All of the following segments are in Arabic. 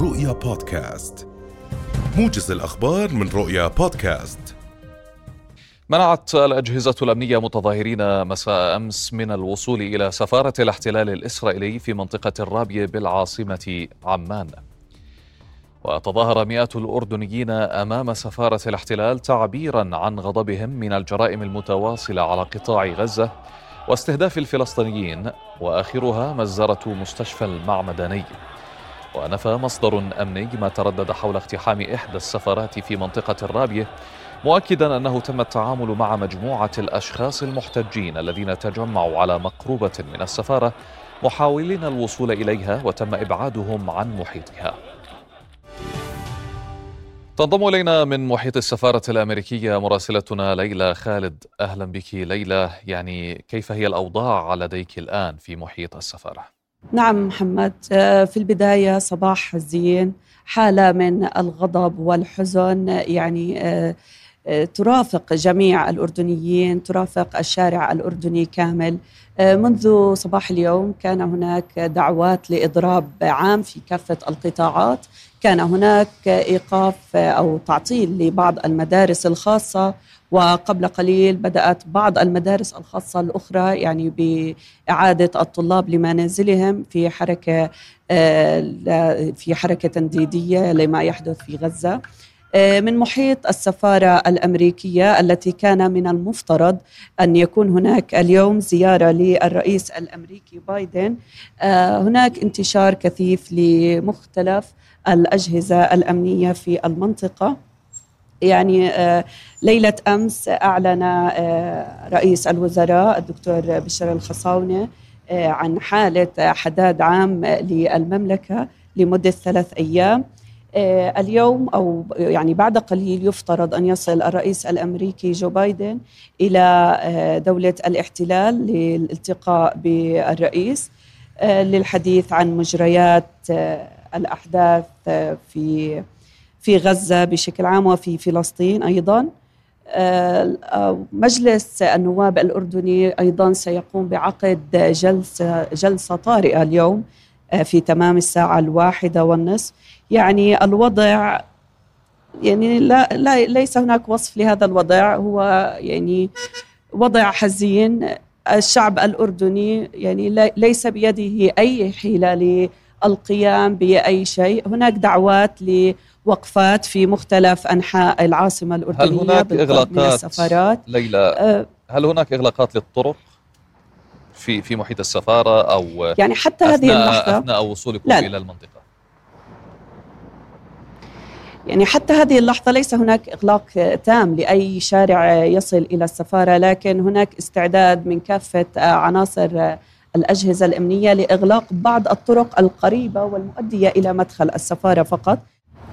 رؤيا بودكاست. موجز الأخبار من رؤيا بودكاست. منعت الأجهزة الأمنية متظاهرين مساء أمس من الوصول إلى سفارة الاحتلال الإسرائيلي في منطقة الرابية بالعاصمة عمان. وتظاهر مئات الأردنيين أمام سفارة الاحتلال تعبيرا عن غضبهم من الجرائم المتواصلة على قطاع غزة واستهداف الفلسطينيين وآخرها مزرة مستشفى المعمداني. ونفى مصدر أمني ما تردد حول اقتحام إحدى السفارات في منطقة الرابية مؤكدا أنه تم التعامل مع مجموعة الأشخاص المحتجين الذين تجمعوا على مقروبة من السفارة محاولين الوصول إليها وتم إبعادهم عن محيطها. تنضم إلينا من محيط السفارة الأمريكية مراسلتنا ليلى خالد. أهلا بك ليلى. يعني كيف هي الأوضاع لديك الآن في محيط السفارة؟ نعم محمد. آه، في البداية صباح الزين حالة من الغضب والحزن يعني آه، آه، ترافق جميع الأردنيين ترافق الشارع الأردني كامل. منذ صباح اليوم كان هناك دعوات لإضراب عام في كافة القطاعات. كان هناك إيقاف أو تعطيل لبعض المدارس الخاصة وقبل قليل بدأت بعض المدارس الخاصة الأخرى يعني بإعادة الطلاب لمنازلهم في حركة آه، في حركة تنديدية لما يحدث في غزة. آه، من محيط السفارة الأمريكية التي كان من المفترض أن يكون هناك اليوم زيارة للرئيس الأمريكي بايدن. آه، هناك انتشار كثيف لمختلف الأجهزة الأمنية في المنطقة. يعني آه، ليلة أمس أعلن رئيس الوزراء الدكتور بشر الخصاونة عن حالة حداد عام للمملكة لمدة ثلاث أيام. آه، اليوم أو يعني بعد قليل يفترض أن يصل الرئيس الأمريكي جو بايدن إلى آه، دولة الاحتلال للالتقاء بالرئيس آه، للحديث عن مجريات الأحداث في في غزة بشكل عام وفي فلسطين أيضا. مجلس النواب الأردني أيضا سيقوم بعقد جلسه جلسة طارئة اليوم في تمام الساعة الواحدة والنصف. يعني الوضع يعني لا, لا ليس هناك وصف لهذا الوضع. هو يعني وضع حزين. الشعب الأردني يعني ليس بيده أي حيلة للقيام بأي شيء. هناك دعوات لوقفات في مختلف أنحاء العاصمة الأردنية هل هناك اغلاقات من السفارات؟ ليلى؟ أه هل هناك إغلاقات للطرق في في محيط السفارة أو يعني حتى هذه اللحظة؟ أثناء وصولكم لا. إلى المنطقة؟ يعني حتى هذه اللحظة ليس هناك إغلاق تام لأي شارع يصل إلى السفارة لكن هناك استعداد من كافة عناصر الأجهزة الأمنية لإغلاق بعض الطرق القريبة والمؤدية إلى مدخل السفارة فقط.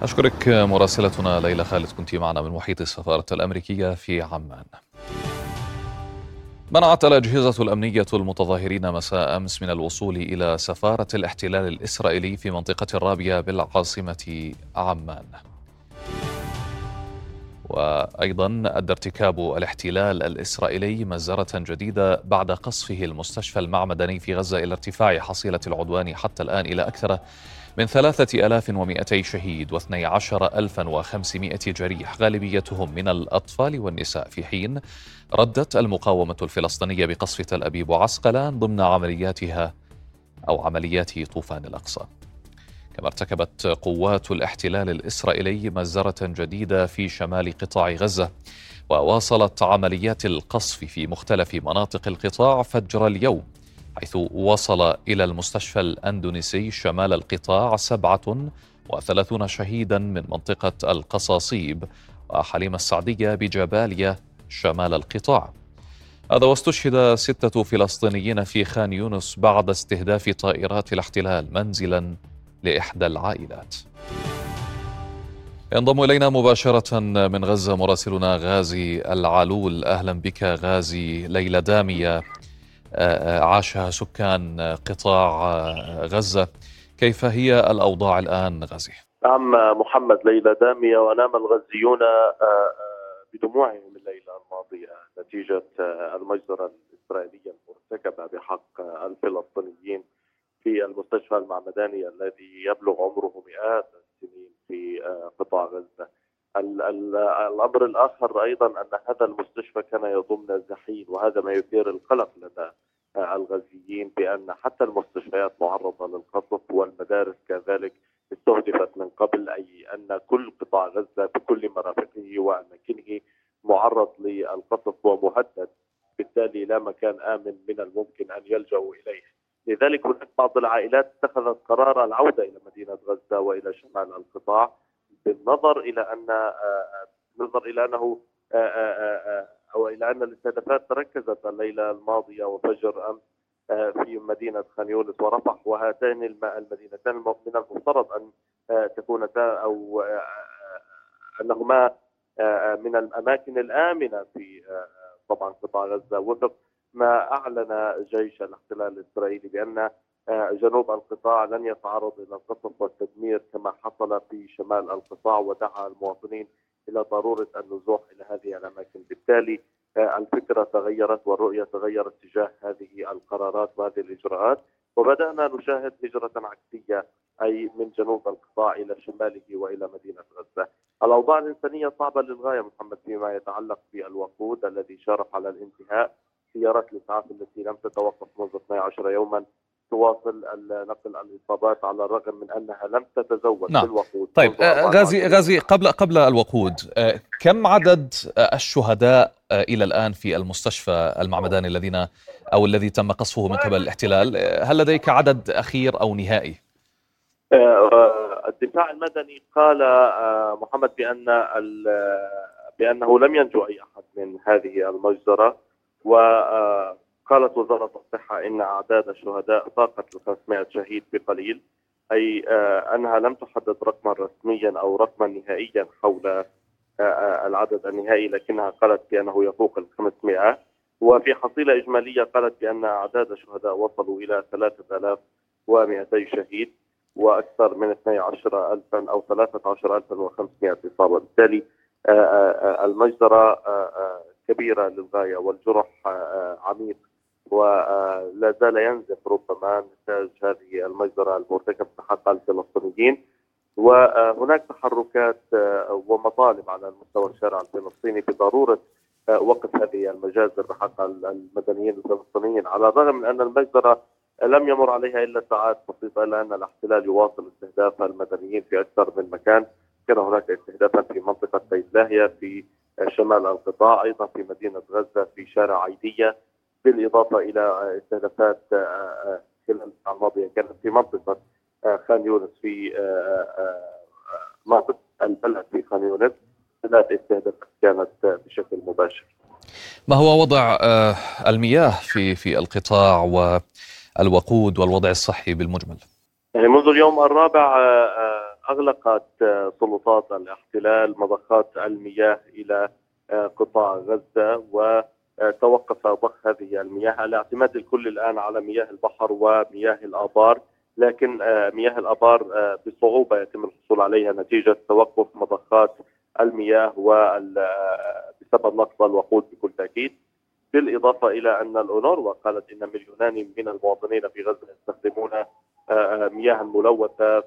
أشكرك مراسلتنا ليلى خالد كنت معنا من محيط السفارة الأمريكية في عمان. منعت الأجهزة الأمنية المتظاهرين مساء أمس من الوصول إلى سفارة الاحتلال الإسرائيلي في منطقة الرابية بالعاصمة عمان. وأيضا أدى ارتكاب الاحتلال الإسرائيلي مزره جديدة بعد قصفه المستشفى المعمداني في غزة إلى ارتفاع حصيلة العدوان حتى الآن إلى أكثر من ثلاثة آلاف ومئتي شهيد واثني عشر ألفا وخمسمائة جريح غالبيتهم من الأطفال والنساء. في حين ردت المقاومة الفلسطينية بقصف تل أبيب وعسقلان ضمن عملياتها أو عمليات طوفان الأقصى. كما ارتكبت قوات الاحتلال الإسرائيلي مزرة جديدة في شمال قطاع غزة وواصلت عمليات القصف في مختلف مناطق القطاع فجر اليوم حيث وصل إلى المستشفى الأندونيسي شمال القطاع سبعة وثلاثون شهيدا من منطقة القصاصيب وحليم السعدية بجباليا شمال القطاع. هذا واستشهد ستة فلسطينيين في خان يونس بعد استهداف طائرات الاحتلال منزلا لإحدى العائلات. ينضم إلينا مباشرة من غزة مراسلنا غازي العلول. أهلا بك غازي. ليلة دامية آه، عاشها سكان قطاع غزة. كيف هي الأوضاع الآن غازي؟ نعم محمد ليلة دامية ونام الغزيون آه، آه، بدموعهم الليلة الماضية نتيجة المجزرة الإسرائيلية المرتكبة بحق الفلسطينيين. في المستشفى المعمداني الذي يبلغ عمره مئات السنين في قطاع غزة. الأمر الآخر أيضا أن هذا المستشفى كان يضم نازحين وهذا ما يثير القلق لدى الغزيين بأن حتى المستشفيات معرضة للقصف والمدارس كذلك استهدفت من قبل أي أن كل قطاع غزة بكل مرافقه وأماكنه معرض للقصف ومهدد بالتالي لا مكان آمن من الممكن أن يلجأوا إليه لذلك هناك بعض العائلات اتخذت قرار العودة إلى مدينة غزة وإلى شمال القطاع بالنظر إلى أن نظر إلى أنه أو إلى أن الاستهدافات تركزت الليلة الماضية وفجر أمس في مدينة خان يونس ورفح وهاتين المدينتان من المفترض أن تكونتا أو أنهما من الأماكن الآمنة في طبعا قطاع غزة. وفق ما أعلن جيش الاحتلال الإسرائيلي بأن جنوب القطاع لن يتعرض إلى القصف والتدمير كما حصل في شمال القطاع ودعا المواطنين إلى ضرورة النزوح إلى هذه الأماكن، بالتالي الفكرة تغيرت والرؤية تغيرت تجاه هذه القرارات وهذه الإجراءات وبدأنا نشاهد هجرة عكسية أي من جنوب القطاع إلى شماله وإلى مدينة غزة. الأوضاع الإنسانية صعبة للغاية محمد فيما يتعلق بالوقود الذي شارف على الانتهاء سيارات الاسعاف التي لم تتوقف منذ 12 يوما. تواصل نقل الاصابات على الرغم من أنها لم تتزود نعم. بالوقود. طيب غازي غازي قبل قبل الوقود كم عدد الشهداء إلى الآن في المستشفى المعمداني الذين أو الذي تم قصفه من قبل الاحتلال؟ هل لديك عدد أخير أو نهائي؟ الدفاع المدني قال محمد بأن بأنه لم ينجو أي أحد من هذه المجزرة. و قالت وزارة الصحة إن أعداد الشهداء فاقت ال 500 شهيد بقليل أي أنها لم تحدد رقما رسميا أو رقما نهائيا حول العدد النهائي لكنها قالت بأنه يفوق ال 500 وفي حصيلة إجمالية قالت بأن أعداد الشهداء وصلوا إلى 3200 شهيد وأكثر من 12000 أو 13500 إصابة. بالتالي المجزرة كبيرة للغاية والجرح عميق ولا زال ينزف ربما نتاج هذه المجزرة المرتكبة حق الفلسطينيين. وهناك تحركات ومطالب على مستوى الشارع الفلسطيني بضرورة وقف هذه المجازر بحق المدنيين الفلسطينيين على الرغم من أن المجزرة لم يمر عليها إلا ساعات بسيطة إلا أن الاحتلال يواصل استهداف المدنيين في أكثر من مكان. كان هناك استهدافات في بيت لاهية في شمال القطاع أيضا في مدينة غزة في شارع عيدية بالإضافة إلى استهدافات آه، آه، خلال الماضية كانت في منطقة آه، خان يونس في منطقة البلد في خان يونس ثلاث استهدافات كانت بشكل مباشر. ما هو وضع المياه في في القطاع والوقود والوضع الصحي بالمجمل؟ يعني منذ اليوم الرابع أغلقت سلطات الاحتلال مضخات المياه إلى قطاع غزة و آه، ضخ هذه المياه. الاعتماد الكل الآن على مياه البحر ومياه الآبار لكن آه، مياه الآبار آه، بصعوبة يتم الحصول عليها نتيجة توقف مضخات المياه بسبب نقص الوقود بكل تأكيد. بالإضافة إلى أن الاونروا قالت إن مليونان من المواطنين في غزة يستخدمون مياه ملوثة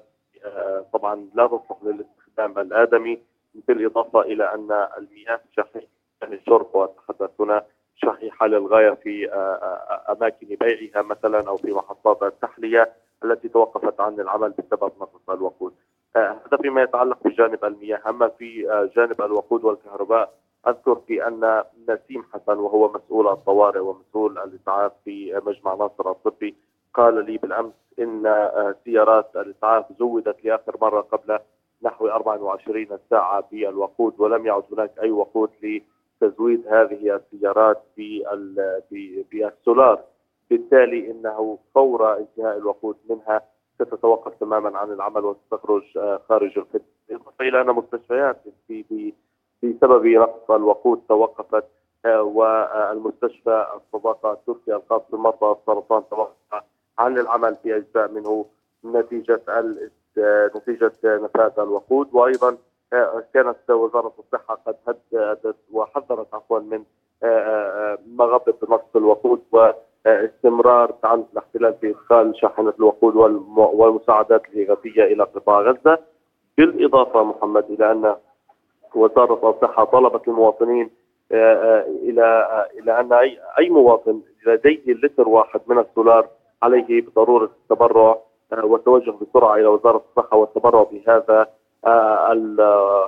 طبعا لا تصلح للاستخدام الآدمي بالإضافة إلى أن المياه شحيحه للشرب واتحدث هنا شحيحة للغاية في آه، آه، أماكن بيعها مثلا أو في محطات التحلية التي توقفت عن العمل بسبب نقص الوقود. آه، هذا فيما يتعلق بجانب المياه، أما في جانب الوقود والكهرباء أذكر في أن نسيم حسن وهو مسؤول الطوارئ ومسؤول الاسعاف في مجمع ناصر الطبي قال لي بالأمس إن سيارات الإسعاف زودت لآخر مرة قبل نحو 24 ساعة بالوقود ولم يعد هناك أي وقود تزويد هذه السيارات بالسولار. بالتالي إنه فور انتهاء الوقود منها ستتوقف تماما عن العمل وستخرج آه، خارج الخدمة. بالإضافة إلى أن مستشفيات في بسبب نقص الوقود توقفت آه، والمستشفى الصداقة التركي الخاص بمرضى السرطان توقف عن العمل في أجزاء منه نتيجة آه، نتيجة نفاذ الوقود؟ وأيضا كانت وزارة الصحة قد هددت وحذرت عفوا من آه، آه، آه، مغبه نقص الوقود استمرار تعنت الاحتلال في إدخال شاحنة الوقود والمساعدات الإغاثية إلى قطاع غزة. بالإضافة محمد إلى أن وزارة الصحة طلبت المواطنين إلى أن أي أي مواطن لديه لتر واحد من السولار عليه بضرورة التبرع والتوجه بسرعة إلى وزارة الصحة والتبرع بهذا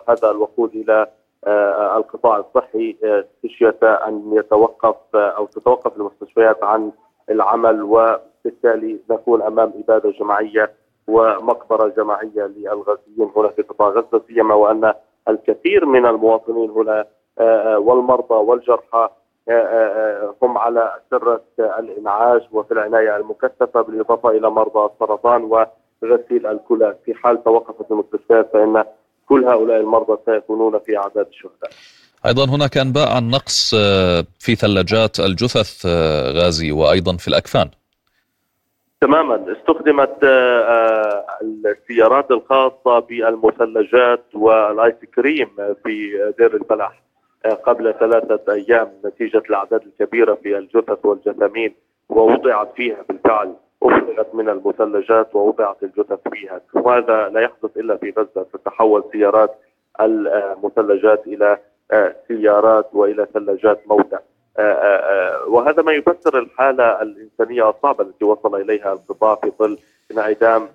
هذا الوقود إلى آه، القطاع الصحي خشية آه، أن يتوقف آه، أو تتوقف المستشفيات عن العمل وبالتالي نكون أمام إبادة جماعية ومقبرة جماعية للغازيين هنا في قطاع غزة سيما وأن الكثير من المواطنين هنا والمرضى والجرحى هم على أسرة الإنعاش وفي العناية المكثفة بالإضافة إلى مرضى السرطان وغسيل الكلى. في حال توقفت المستشفيات فإن كل هؤلاء المرضى سيكونون في أعداد الشهداء. أيضا هناك أنباء عن نقص آه، في ثلاجات الجثث آه، غازي وأيضا في الأكفان. تماما. استخدمت آه، السيارات الخاصة بالمثلجات والآيس كريم في دير البلح قبل ثلاثة أيام نتيجة الأعداد الكبيرة في الجثث والجثامين ووضعت فيها بالفعل أفرغت من المثلجات ووضعت الجثث فيها. وهذا لا يحدث إلا في غزة تتحول سيارات المثلجات إلى آه، سيارات وإلى ثلاجات موتى. آه، آه، وهذا ما يفسر الحالة الإنسانية الصعبة التي وصل إليها القطاع في ظل انعدام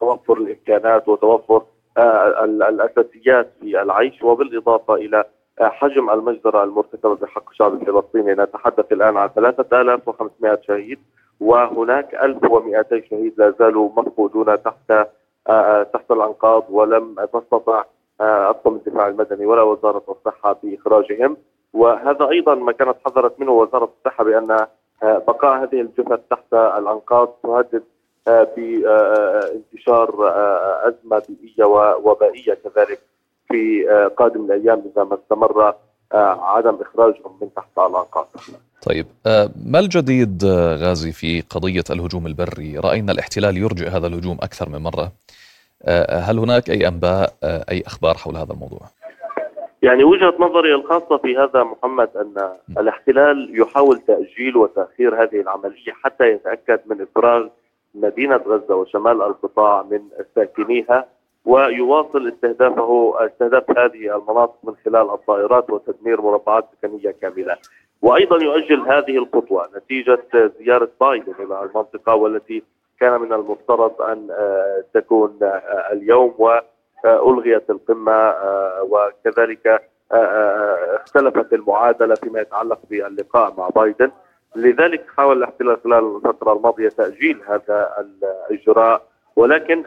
توفر الإمكانات وتوفر الأساسيات في العيش وبالإضافة إلى حجم المجزرة المرتكبة بحق الشعب الفلسطيني نتحدث الآن عن 3500 شهيد وهناك 1200 شهيد لا زالوا مفقودون تحت آه، آه، تحت الأنقاض ولم تستطع آه، أطقم الدفاع المدني ولا وزارة الصحة بإخراجهم. وهذا أيضا ما كانت حذرت منه وزارة الصحة بأن بقاء هذه الجثث تحت الأنقاض تهدد بانتشار أزمة بيئية ووبائية كذلك في قادم الأيام إذا ما استمر عدم إخراجهم من تحت الأنقاض طيب آه، ما الجديد آه، غازي في قضية الهجوم البري؟ رأينا الاحتلال يرجع هذا الهجوم أكثر من مرة. آه، هل هناك أي أنباء أي أخبار حول هذا الموضوع؟ يعني وجهة نظري الخاصة في هذا محمد أن الاحتلال يحاول تأجيل وتأخير هذه العملية حتى يتأكد من إفراغ مدينة غزة وشمال القطاع من ساكنيها ويواصل استهدافه استهداف هذه المناطق من خلال الطائرات وتدمير مربعات سكنية كاملة. وأيضا يؤجل هذه الخطوه نتيجة زيارة بايدن إلى المنطقة والتي كان من المفترض أن آه، تكون آه، اليوم وألغيت القمة آه، وكذلك اختلفت المعادلة فيما يتعلق باللقاء مع بايدن لذلك حاول الاحتلال خلال الفترة الماضية تأجيل هذا الاجراء ولكن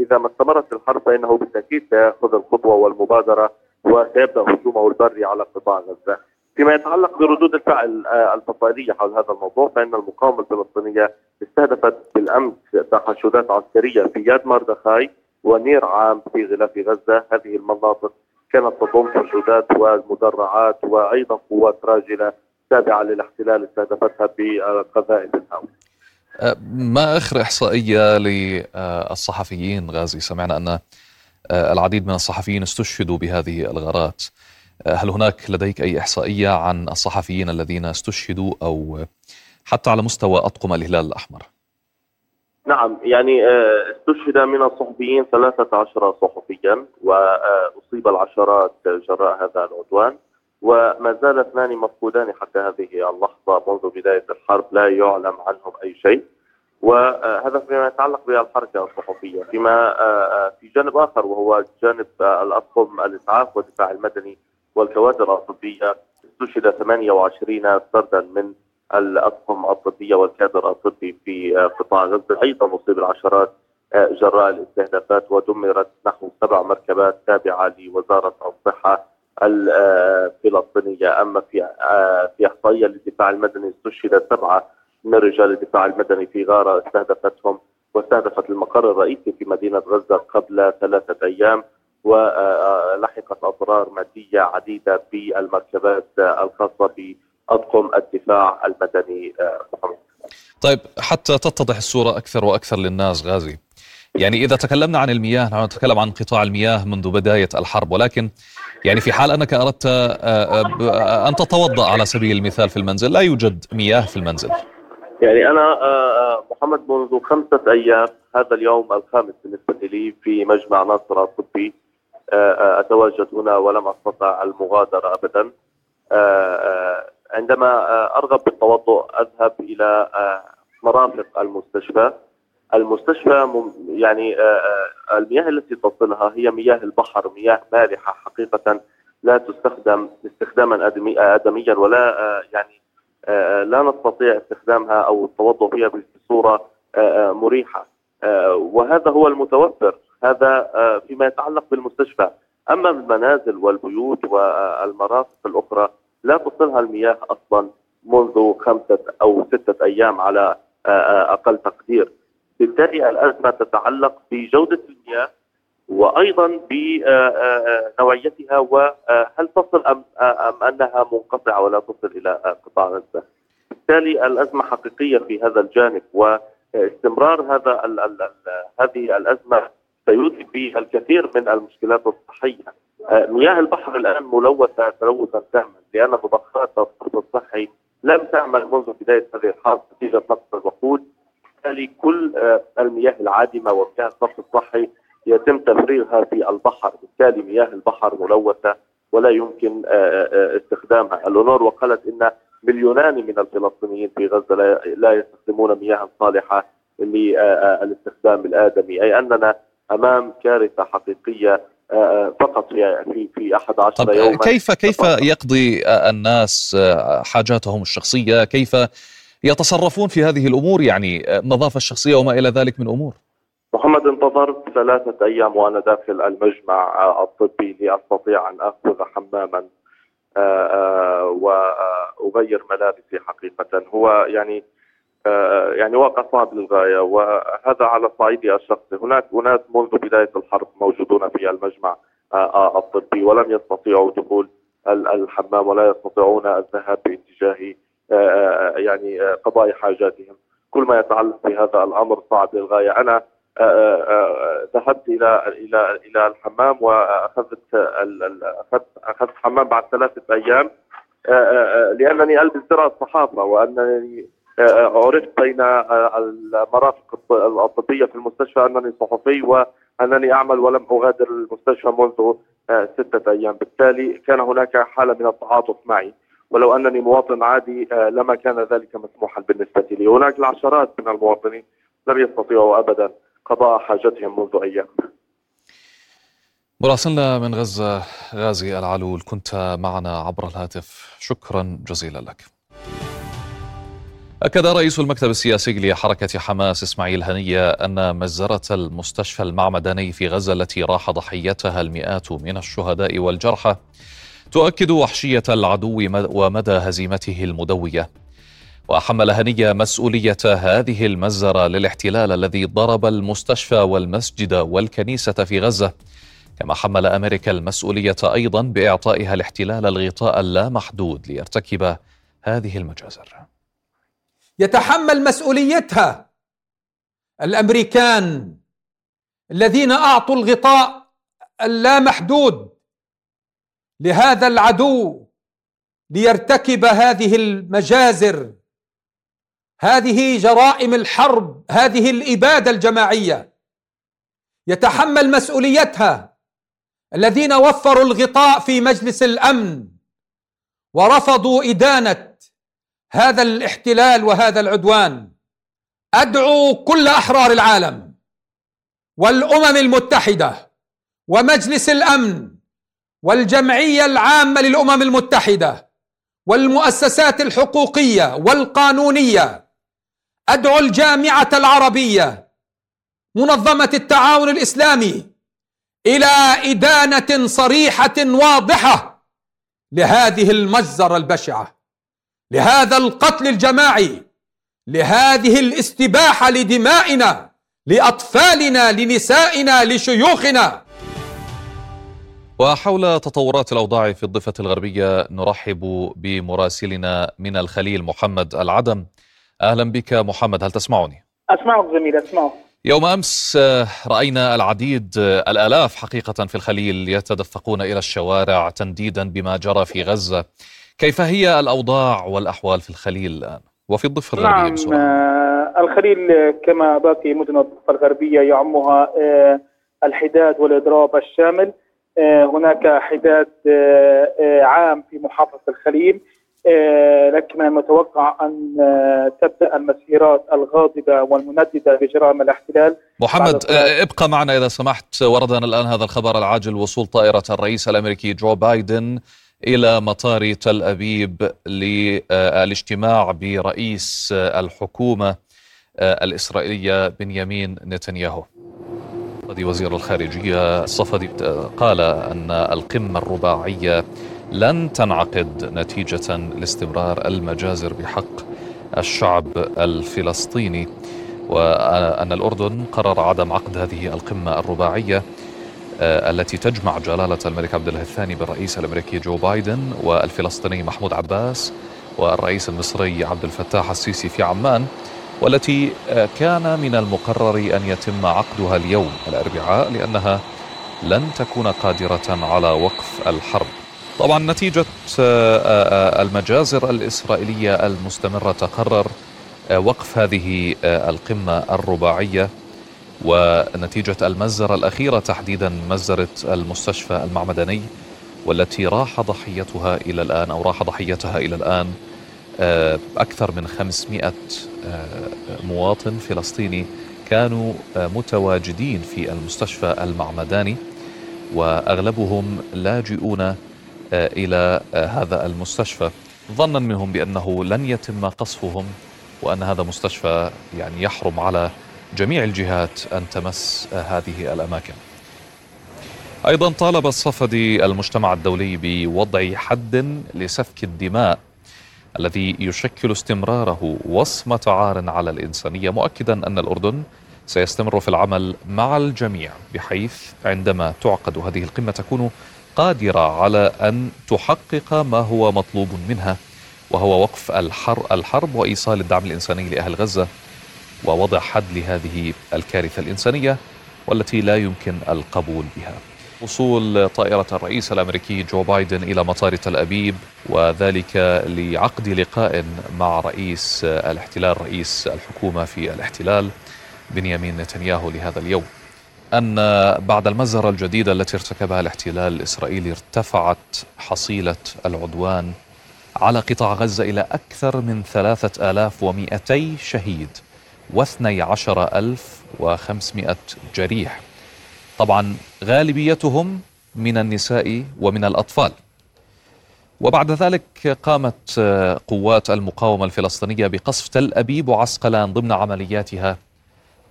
إذا ما استمرت الحرب فإنه بالتأكيد سيأخذ الخطوه والمبادرة وسيبدأ هجومه البري على قطاع غزة. فيما يتعلق بردود الفعل آه، الفصائليه حول هذا الموضوع فإن المقاومة الفلسطينية استهدفت بالأمس تحشدات عسكرية في ياد مردخاي ونير عام في غلاف غزة هذه المناطق كانت تضم حشودات ومدرعات وأيضا قوات راجلة تابعه للاحتلال استهدفتها بقذائف الهواء. آه، ما آخر إحصائية للصحفيين غازي؟ سمعنا أن آه، العديد من الصحفيين استشهدوا بهذه الغارات. هل هناك لديك أي إحصائية عن الصحفيين الذين استشهدوا أو حتى على مستوى أطقم الهلال الأحمر؟ نعم يعني استشهد من الصحفيين 13 صحفيا وأصيب العشرات جراء هذا العدوان. وما زال اثنان مفقودان حتى هذه اللحظة منذ بداية الحرب لا يعلم عنهم أي شيء. وهذا فيما يتعلق بالحركة الصحفية. فيما آه، آه، في جانب آخر وهو جانب الأطقم الإسعاف والدفاع المدني والكوادر الطبية استشهد 28 فردا من الأطقم الطبية والكادر الطبي في قطاع غزة. أيضا أصيب العشرات جراء الاستهدافات ودمرت نحو سبع مركبات تابعة لوزارة الصحة الفلسطينية أما في في إحصائية للدفاع المدني استشهد سبعة من رجال الدفاع المدني في غارة استهدفتهم واستهدفت المقر الرئيسي في مدينة غزة قبل ثلاثة أيام ولحقت أضرار مادية عديدة بالمركبات الخاصة باطقم الدفاع المدني محمد. طيب حتى تتضح الصورة أكثر وأكثر للناس غازي يعني إذا تكلمنا عن المياه نحن نتكلم عن قطاع المياه منذ بداية الحرب ولكن يعني في حال أنك أردت أن تتوضأ على سبيل المثال في المنزل لا يوجد مياه في المنزل. يعني أنا محمد منذ خمسة أيام هذا اليوم الخامس بالنسبة لي في مجمع ناصر الطبي أتواجد هنا ولم أستطع المغادرة أبدا. عندما أرغب بالتوضؤ أذهب إلى مرافق المستشفى. المستشفى يعني المياه التي تصلها هي مياه البحر مياه مالحة حقيقة لا تستخدم استخداما آدميا ولا يعني لا نستطيع استخدامها أو التوضؤ فيها بصورة مريحة. وهذا هو المتوفر. هذا فيما يتعلق بالمستشفى. أما المنازل والبيوت والمرافق الأخرى لا تصلها المياه أصلا منذ خمسة أو ستة أيام على أقل تقدير. بالتالي الأزمة تتعلق بجودة المياه وأيضا بنوعيتها وهل تصل ام أم أنها منقطعة ولا تصل إلى قطاع غزة. بالتالي الأزمة حقيقيه في هذا الجانب واستمرار هذا ال ال هذه الأزمة سيؤدي في الكثير من المشكلات الصحية. مياه البحر الآن ملوثة تلوثا تاما لأن مضخات الصرف الصحي لم تعمل منذ بداية هذه الحرب نتيجة نقص الوقود. بالتالي كل المياه العادمة ومياه الصرف الصحي يتم تفريغها في البحر، بالتالي مياه البحر ملوثة ولا يمكن استخدامها، الأونور وقالت إن مليونان من الفلسطينيين في غزة لا يستخدمون مياه صالحة للاستخدام الآدمي، أي أننا أمام كارثة حقيقية فقط في في 11 يوما. كيف كيف يقضي الناس حاجاتهم الشخصية؟ كيف يتصرفون في هذه الأمور يعني النظافة الشخصية وما إلى ذلك من أمور؟ محمد انتظرت ثلاثة أيام وأنا داخل المجمع الطبي لأستطيع أن أخذ حماما وأغير ملابسي حقيقة هو يعني يعني واقع صعب للغاية وهذا على صعيدي الشخصي، هناك أناس منذ بداية الحرب موجودون في المجمع الطبي ولم يستطيعوا دخول الحمام ولا يستطيعون الذهاب باتجاه يعني قضاء حاجاتهم، كل ما يتعلق بهذا الأمر صعب للغاية، أنا ذهبت إلى إلى إلى الحمام وأخذت أخذت أخذت حمام بعد ثلاثة أيام لأنني ألبس درع الصحافه وأنني عرفت بين المرافق الطبيه في المستشفى أنني صحفي وأنني أعمل ولم أغادر المستشفى منذ ستة أيام، بالتالي كان هناك حالة من التعاطف معي. ولو أنني مواطن عادي لما كان ذلك مسموحا بالنسبة لي، هناك العشرات من المواطنين لم يستطيعوا ابدا قضاء حاجتهم منذ أيام. مراسلنا من غزة غازي العلول كنت معنا عبر الهاتف، شكرا جزيلا لك. أكد رئيس المكتب السياسي لحركة حماس إسماعيل هنية أن مجزرة المستشفى المعمداني في غزة التي راح ضحيتها المئات من الشهداء والجرحى تؤكد وحشية العدو ومدى هزيمته المدوية. وحمل هنية مسؤولية هذه المجزرة للاحتلال الذي ضرب المستشفى والمسجد والكنيسة في غزة. كما حمل أمريكا المسؤولية أيضا بإعطائها الاحتلال الغطاء اللامحدود ليرتكب هذه المجازر. يتحمل مسؤوليتها الأمريكان الذين أعطوا الغطاء اللامحدود لهذا العدو ليرتكب هذه المجازر هذه جرائم الحرب هذه الإبادة الجماعية. يتحمل مسؤوليتها الذين وفروا الغطاء في مجلس الأمن ورفضوا إدانة هذا الاحتلال وهذا العدوان. أدعو كل أحرار العالم والأمم المتحدة ومجلس الأمن والجمعية العامة للأمم المتحدة والمؤسسات الحقوقية والقانونية. أدعو الجامعة العربية منظمة التعاون الإسلامي إلى إدانة صريحة واضحة لهذه المجزرة البشعة لهذا القتل الجماعي لهذه الاستباحة لدمائنا لأطفالنا لنسائنا لشيوخنا. وحول تطورات الأوضاع في الضفة الغربية نرحب بمراسلنا من الخليل محمد العدم أهلا بك محمد هل تسمعني أسمعك زميلي أسمعك يوم أمس آه، رأينا العديد آه، الآلاف حقيقة في الخليل يتدفقون إلى الشوارع تنديدا بما جرى في غزة. كيف هي الأوضاع والأحوال في الخليل الآن وفي الضفة الغربية نعم بسرعة؟ آه الخليل كما باقي مدن الضفة الغربية يعمها الحداد والإضراب الشامل. آه هناك حداد آه آه عام في محافظة الخليل. لكن من المتوقع أن آه، تبدأ المسيرات الغاضبة والمنددة بجرائم الاحتلال. محمد ابقى معنا إذا سمحت. وردنا الآن هذا الخبر العاجل وصول طائرة الرئيس الأمريكي جو بايدن إلى مطار تل أبيب للاجتماع برئيس الحكومة الإسرائيلية بنيامين نتنياهو. وزير الخارجية الصفدي قال أن القمة الرباعية لن تنعقد نتيجة لاستمرار المجازر بحق الشعب الفلسطيني وأن الأردن قرر عدم عقد هذه القمة الرباعية آه، التي تجمع جلالة الملك عبد الله الثاني بالرئيس الأمريكي جو بايدن والفلسطيني محمود عباس والرئيس المصري عبد الفتاح السيسي في عمان. والتي آه، كان من المقرر أن يتم عقدها اليوم الأربعاء لأنها لن تكون قادرة على وقف الحرب. طبعا نتيجة آه، آه، المجازر الإسرائيلية المستمرة تقرر وقف هذه القمة الرباعية. ونتيجة المزرة الأخيرة تحديدا مزرة المستشفى المعمداني والتي راح ضحيتها إلى الآن أو راح ضحيتها إلى الآن أكثر من 500 مواطن فلسطيني كانوا متواجدين في المستشفى المعمداني وأغلبهم لاجئون آه، آه، هذا المستشفى ظنا منهم بأنه لن يتم قصفهم وأن هذا مستشفى يعني يحرم على جميع الجهات أن تمس آه، هذه الأماكن. أيضا طالب الصفدي المجتمع الدولي بوضع حد لسفك الدماء الذي يشكل استمراره وصمة عار على الإنسانية مؤكدا أن الأردن سيستمر في العمل مع الجميع بحيث عندما تعقد هذه القمة تكون قادرة على أن تحقق ما هو مطلوب منها وهو وقف الحر الحرب وإيصال الدعم الإنساني لأهل غزة ووضع حد لهذه الكارثة الإنسانية والتي لا يمكن القبول بها. وصول طائرة الرئيس الأمريكي جو بايدن إلى مطار تل أبيب وذلك لعقد لقاء مع رئيس الاحتلال رئيس الحكومة في الاحتلال بنيامين نتنياهو لهذا اليوم. أن بعد المزرة الجديدة التي ارتكبها الاحتلال الإسرائيلي ارتفعت حصيلة العدوان على قطاع غزة إلى أكثر من ثلاثة آلاف ومئتي شهيد واثني عشر ألف وخمسمائة جريح. طبعا غالبيتهم من النساء ومن الأطفال. وبعد ذلك قامت قوات المقاومة الفلسطينية بقصف تل أبيب وعسقلان ضمن عملياتها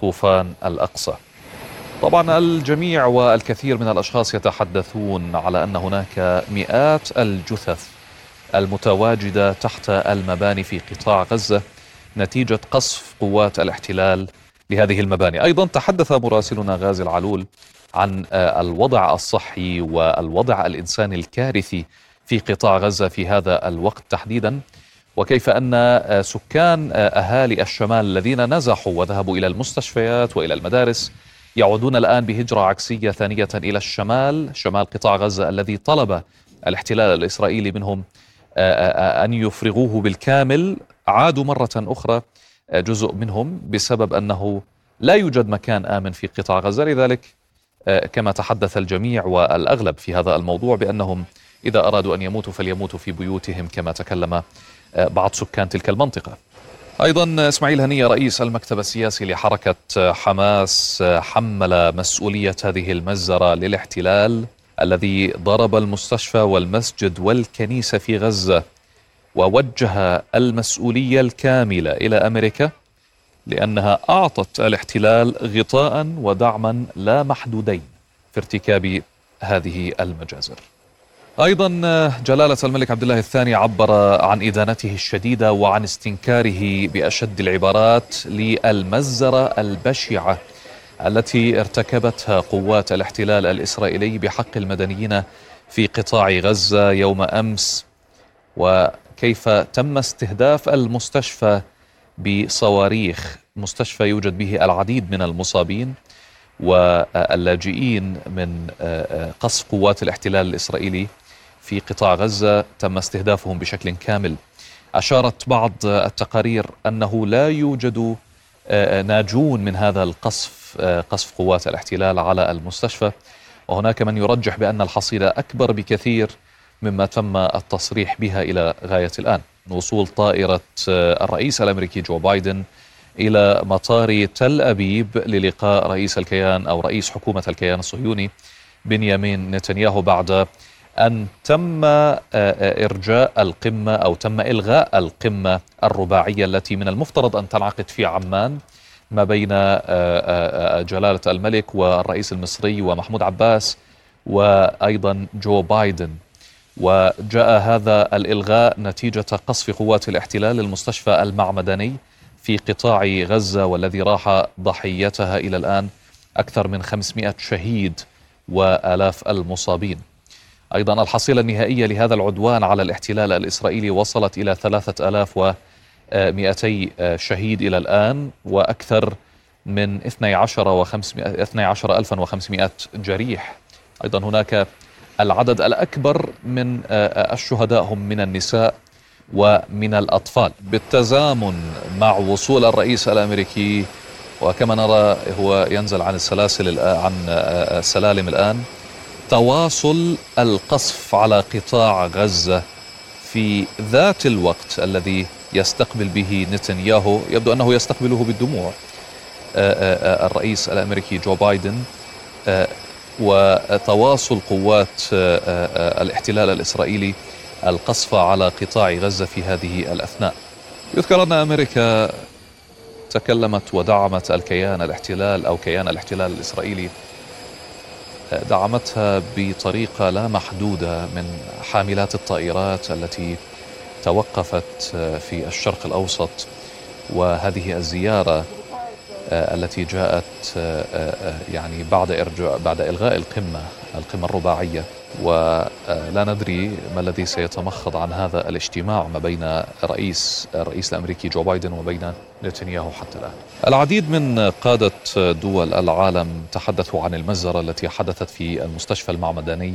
طوفان الأقصى. طبعا الجميع والكثير من الأشخاص يتحدثون على أن هناك مئات الجثث المتواجدة تحت المباني في قطاع غزة نتيجة قصف قوات الاحتلال لهذه المباني. أيضا تحدث مراسلنا غازي العلول عن الوضع الصحي والوضع الإنساني الكارثي في قطاع غزة في هذا الوقت تحديدا. وكيف أن سكان أهالي الشمال الذين نزحوا وذهبوا إلى المستشفيات وإلى المدارس يعودون الآن بهجرة عكسية ثانية إلى الشمال شمال قطاع غزة الذي طلب الاحتلال الإسرائيلي منهم آه، آه، آه، أن يفرغوه بالكامل. عادوا مرة أخرى جزء منهم بسبب أنه لا يوجد مكان آمن في قطاع غزة. لذلك كما تحدث الجميع والأغلب في هذا الموضوع بأنهم إذا أرادوا أن يموتوا فليموتوا في بيوتهم كما تكلم بعض سكان تلك المنطقة. أيضا إسماعيل هنية رئيس المكتب السياسي لحركة حماس حمل مسؤولية هذه المجزره للاحتلال الذي ضرب المستشفى والمسجد والكنيسة في غزة ووجه المسؤولية الكاملة إلى أمريكا. لأنها أعطت الاحتلال غطاء ودعما لا محدودين في ارتكاب هذه المجازر. أيضا جلالة الملك عبد الله الثاني عبر عن إدانته الشديدة وعن استنكاره بأشد العبارات للمزرة البشعة التي ارتكبتها قوات الاحتلال الإسرائيلي بحق المدنيين في قطاع غزة يوم أمس. وكيف تم استهداف المستشفى بصواريخ مستشفى يوجد به العديد من المصابين واللاجئين من قصف قوات الاحتلال الإسرائيلي في قطاع غزة تم استهدافهم بشكل كامل. أشارت بعض التقارير أنه لا يوجد ناجون من هذا القصف قصف قوات الاحتلال على المستشفى وهناك من يرجح بأن الحصيلة أكبر بكثير مما تم التصريح بها إلى غاية الآن. وصول طائرة الرئيس الأمريكي جو بايدن إلى مطار تل أبيب للقاء رئيس الكيان أو رئيس حكومة الكيان الصهيوني بنيامين نتنياهو بعد أن تم إرجاء القمة أو تم إلغاء القمة الرباعية التي من المفترض أن تنعقد في عمان ما بين جلالة الملك والرئيس المصري ومحمود عباس وأيضا جو بايدن. وجاء هذا الإلغاء نتيجة قصف قوات الاحتلال المستشفى المعمداني في قطاع غزة والذي راح ضحيتها إلى الآن أكثر من 500 شهيد وآلاف المصابين. أيضا الحصيلة النهائية لهذا العدوان على الاحتلال الإسرائيلي وصلت إلى 3200 شهيد إلى الآن وأكثر من 12 و 12500 جريح. أيضا هناك العدد الأكبر من الشهداء هم من النساء ومن الأطفال. بالتزامن مع وصول الرئيس الأمريكي وكما نرى هو ينزل عن السلاسل عن السلالم الآن تواصل القصف على قطاع غزة في ذات الوقت الذي يستقبل به نتنياهو. يبدو أنه يستقبله بالدموع الرئيس الأمريكي جو بايدن. وتواصل قوات الاحتلال الإسرائيلي القصف على قطاع غزة في هذه الأثناء. يذكر أن أمريكا تكلمت ودعمت الكيان الاحتلال أو كيان الاحتلال الإسرائيلي دعمتها بطريقة لا محدودة من حاملات الطائرات التي توقفت في الشرق الأوسط. وهذه الزيارة التي جاءت يعني بعد إرجاع بعد إلغاء القمة القمة الرباعية ولا ندري ما الذي سيتمخض عن هذا الاجتماع ما بين رئيس الرئيس الأمريكي جو بايدن وبين نتنياهو حتى الآن. العديد من قادة دول العالم تحدثوا عن المجزرة التي حدثت في المستشفى المعمداني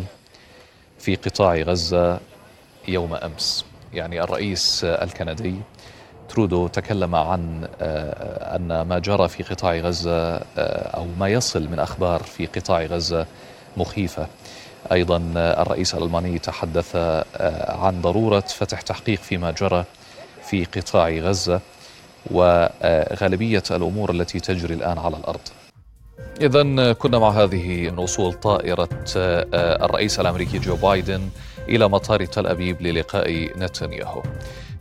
في قطاع غزة يوم أمس. يعني الرئيس الكندي ترودو تكلم عن أن ما جرى في قطاع غزة أو ما يصل من أخبار في قطاع غزة مخيفة. أيضا الرئيس الألماني تحدث عن ضرورة فتح تحقيق فيما جرى في قطاع غزة وغالبيه الأمور التي تجري الآن على الأرض. اذا كنا مع هذه وصول طائرة الرئيس الأمريكي جو بايدن إلى مطار تل أبيب للقاء نتنياهو.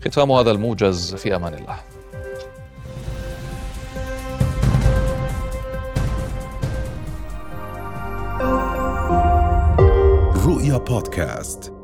ختام هذا الموجز في أمان الله. رؤيا بودكاست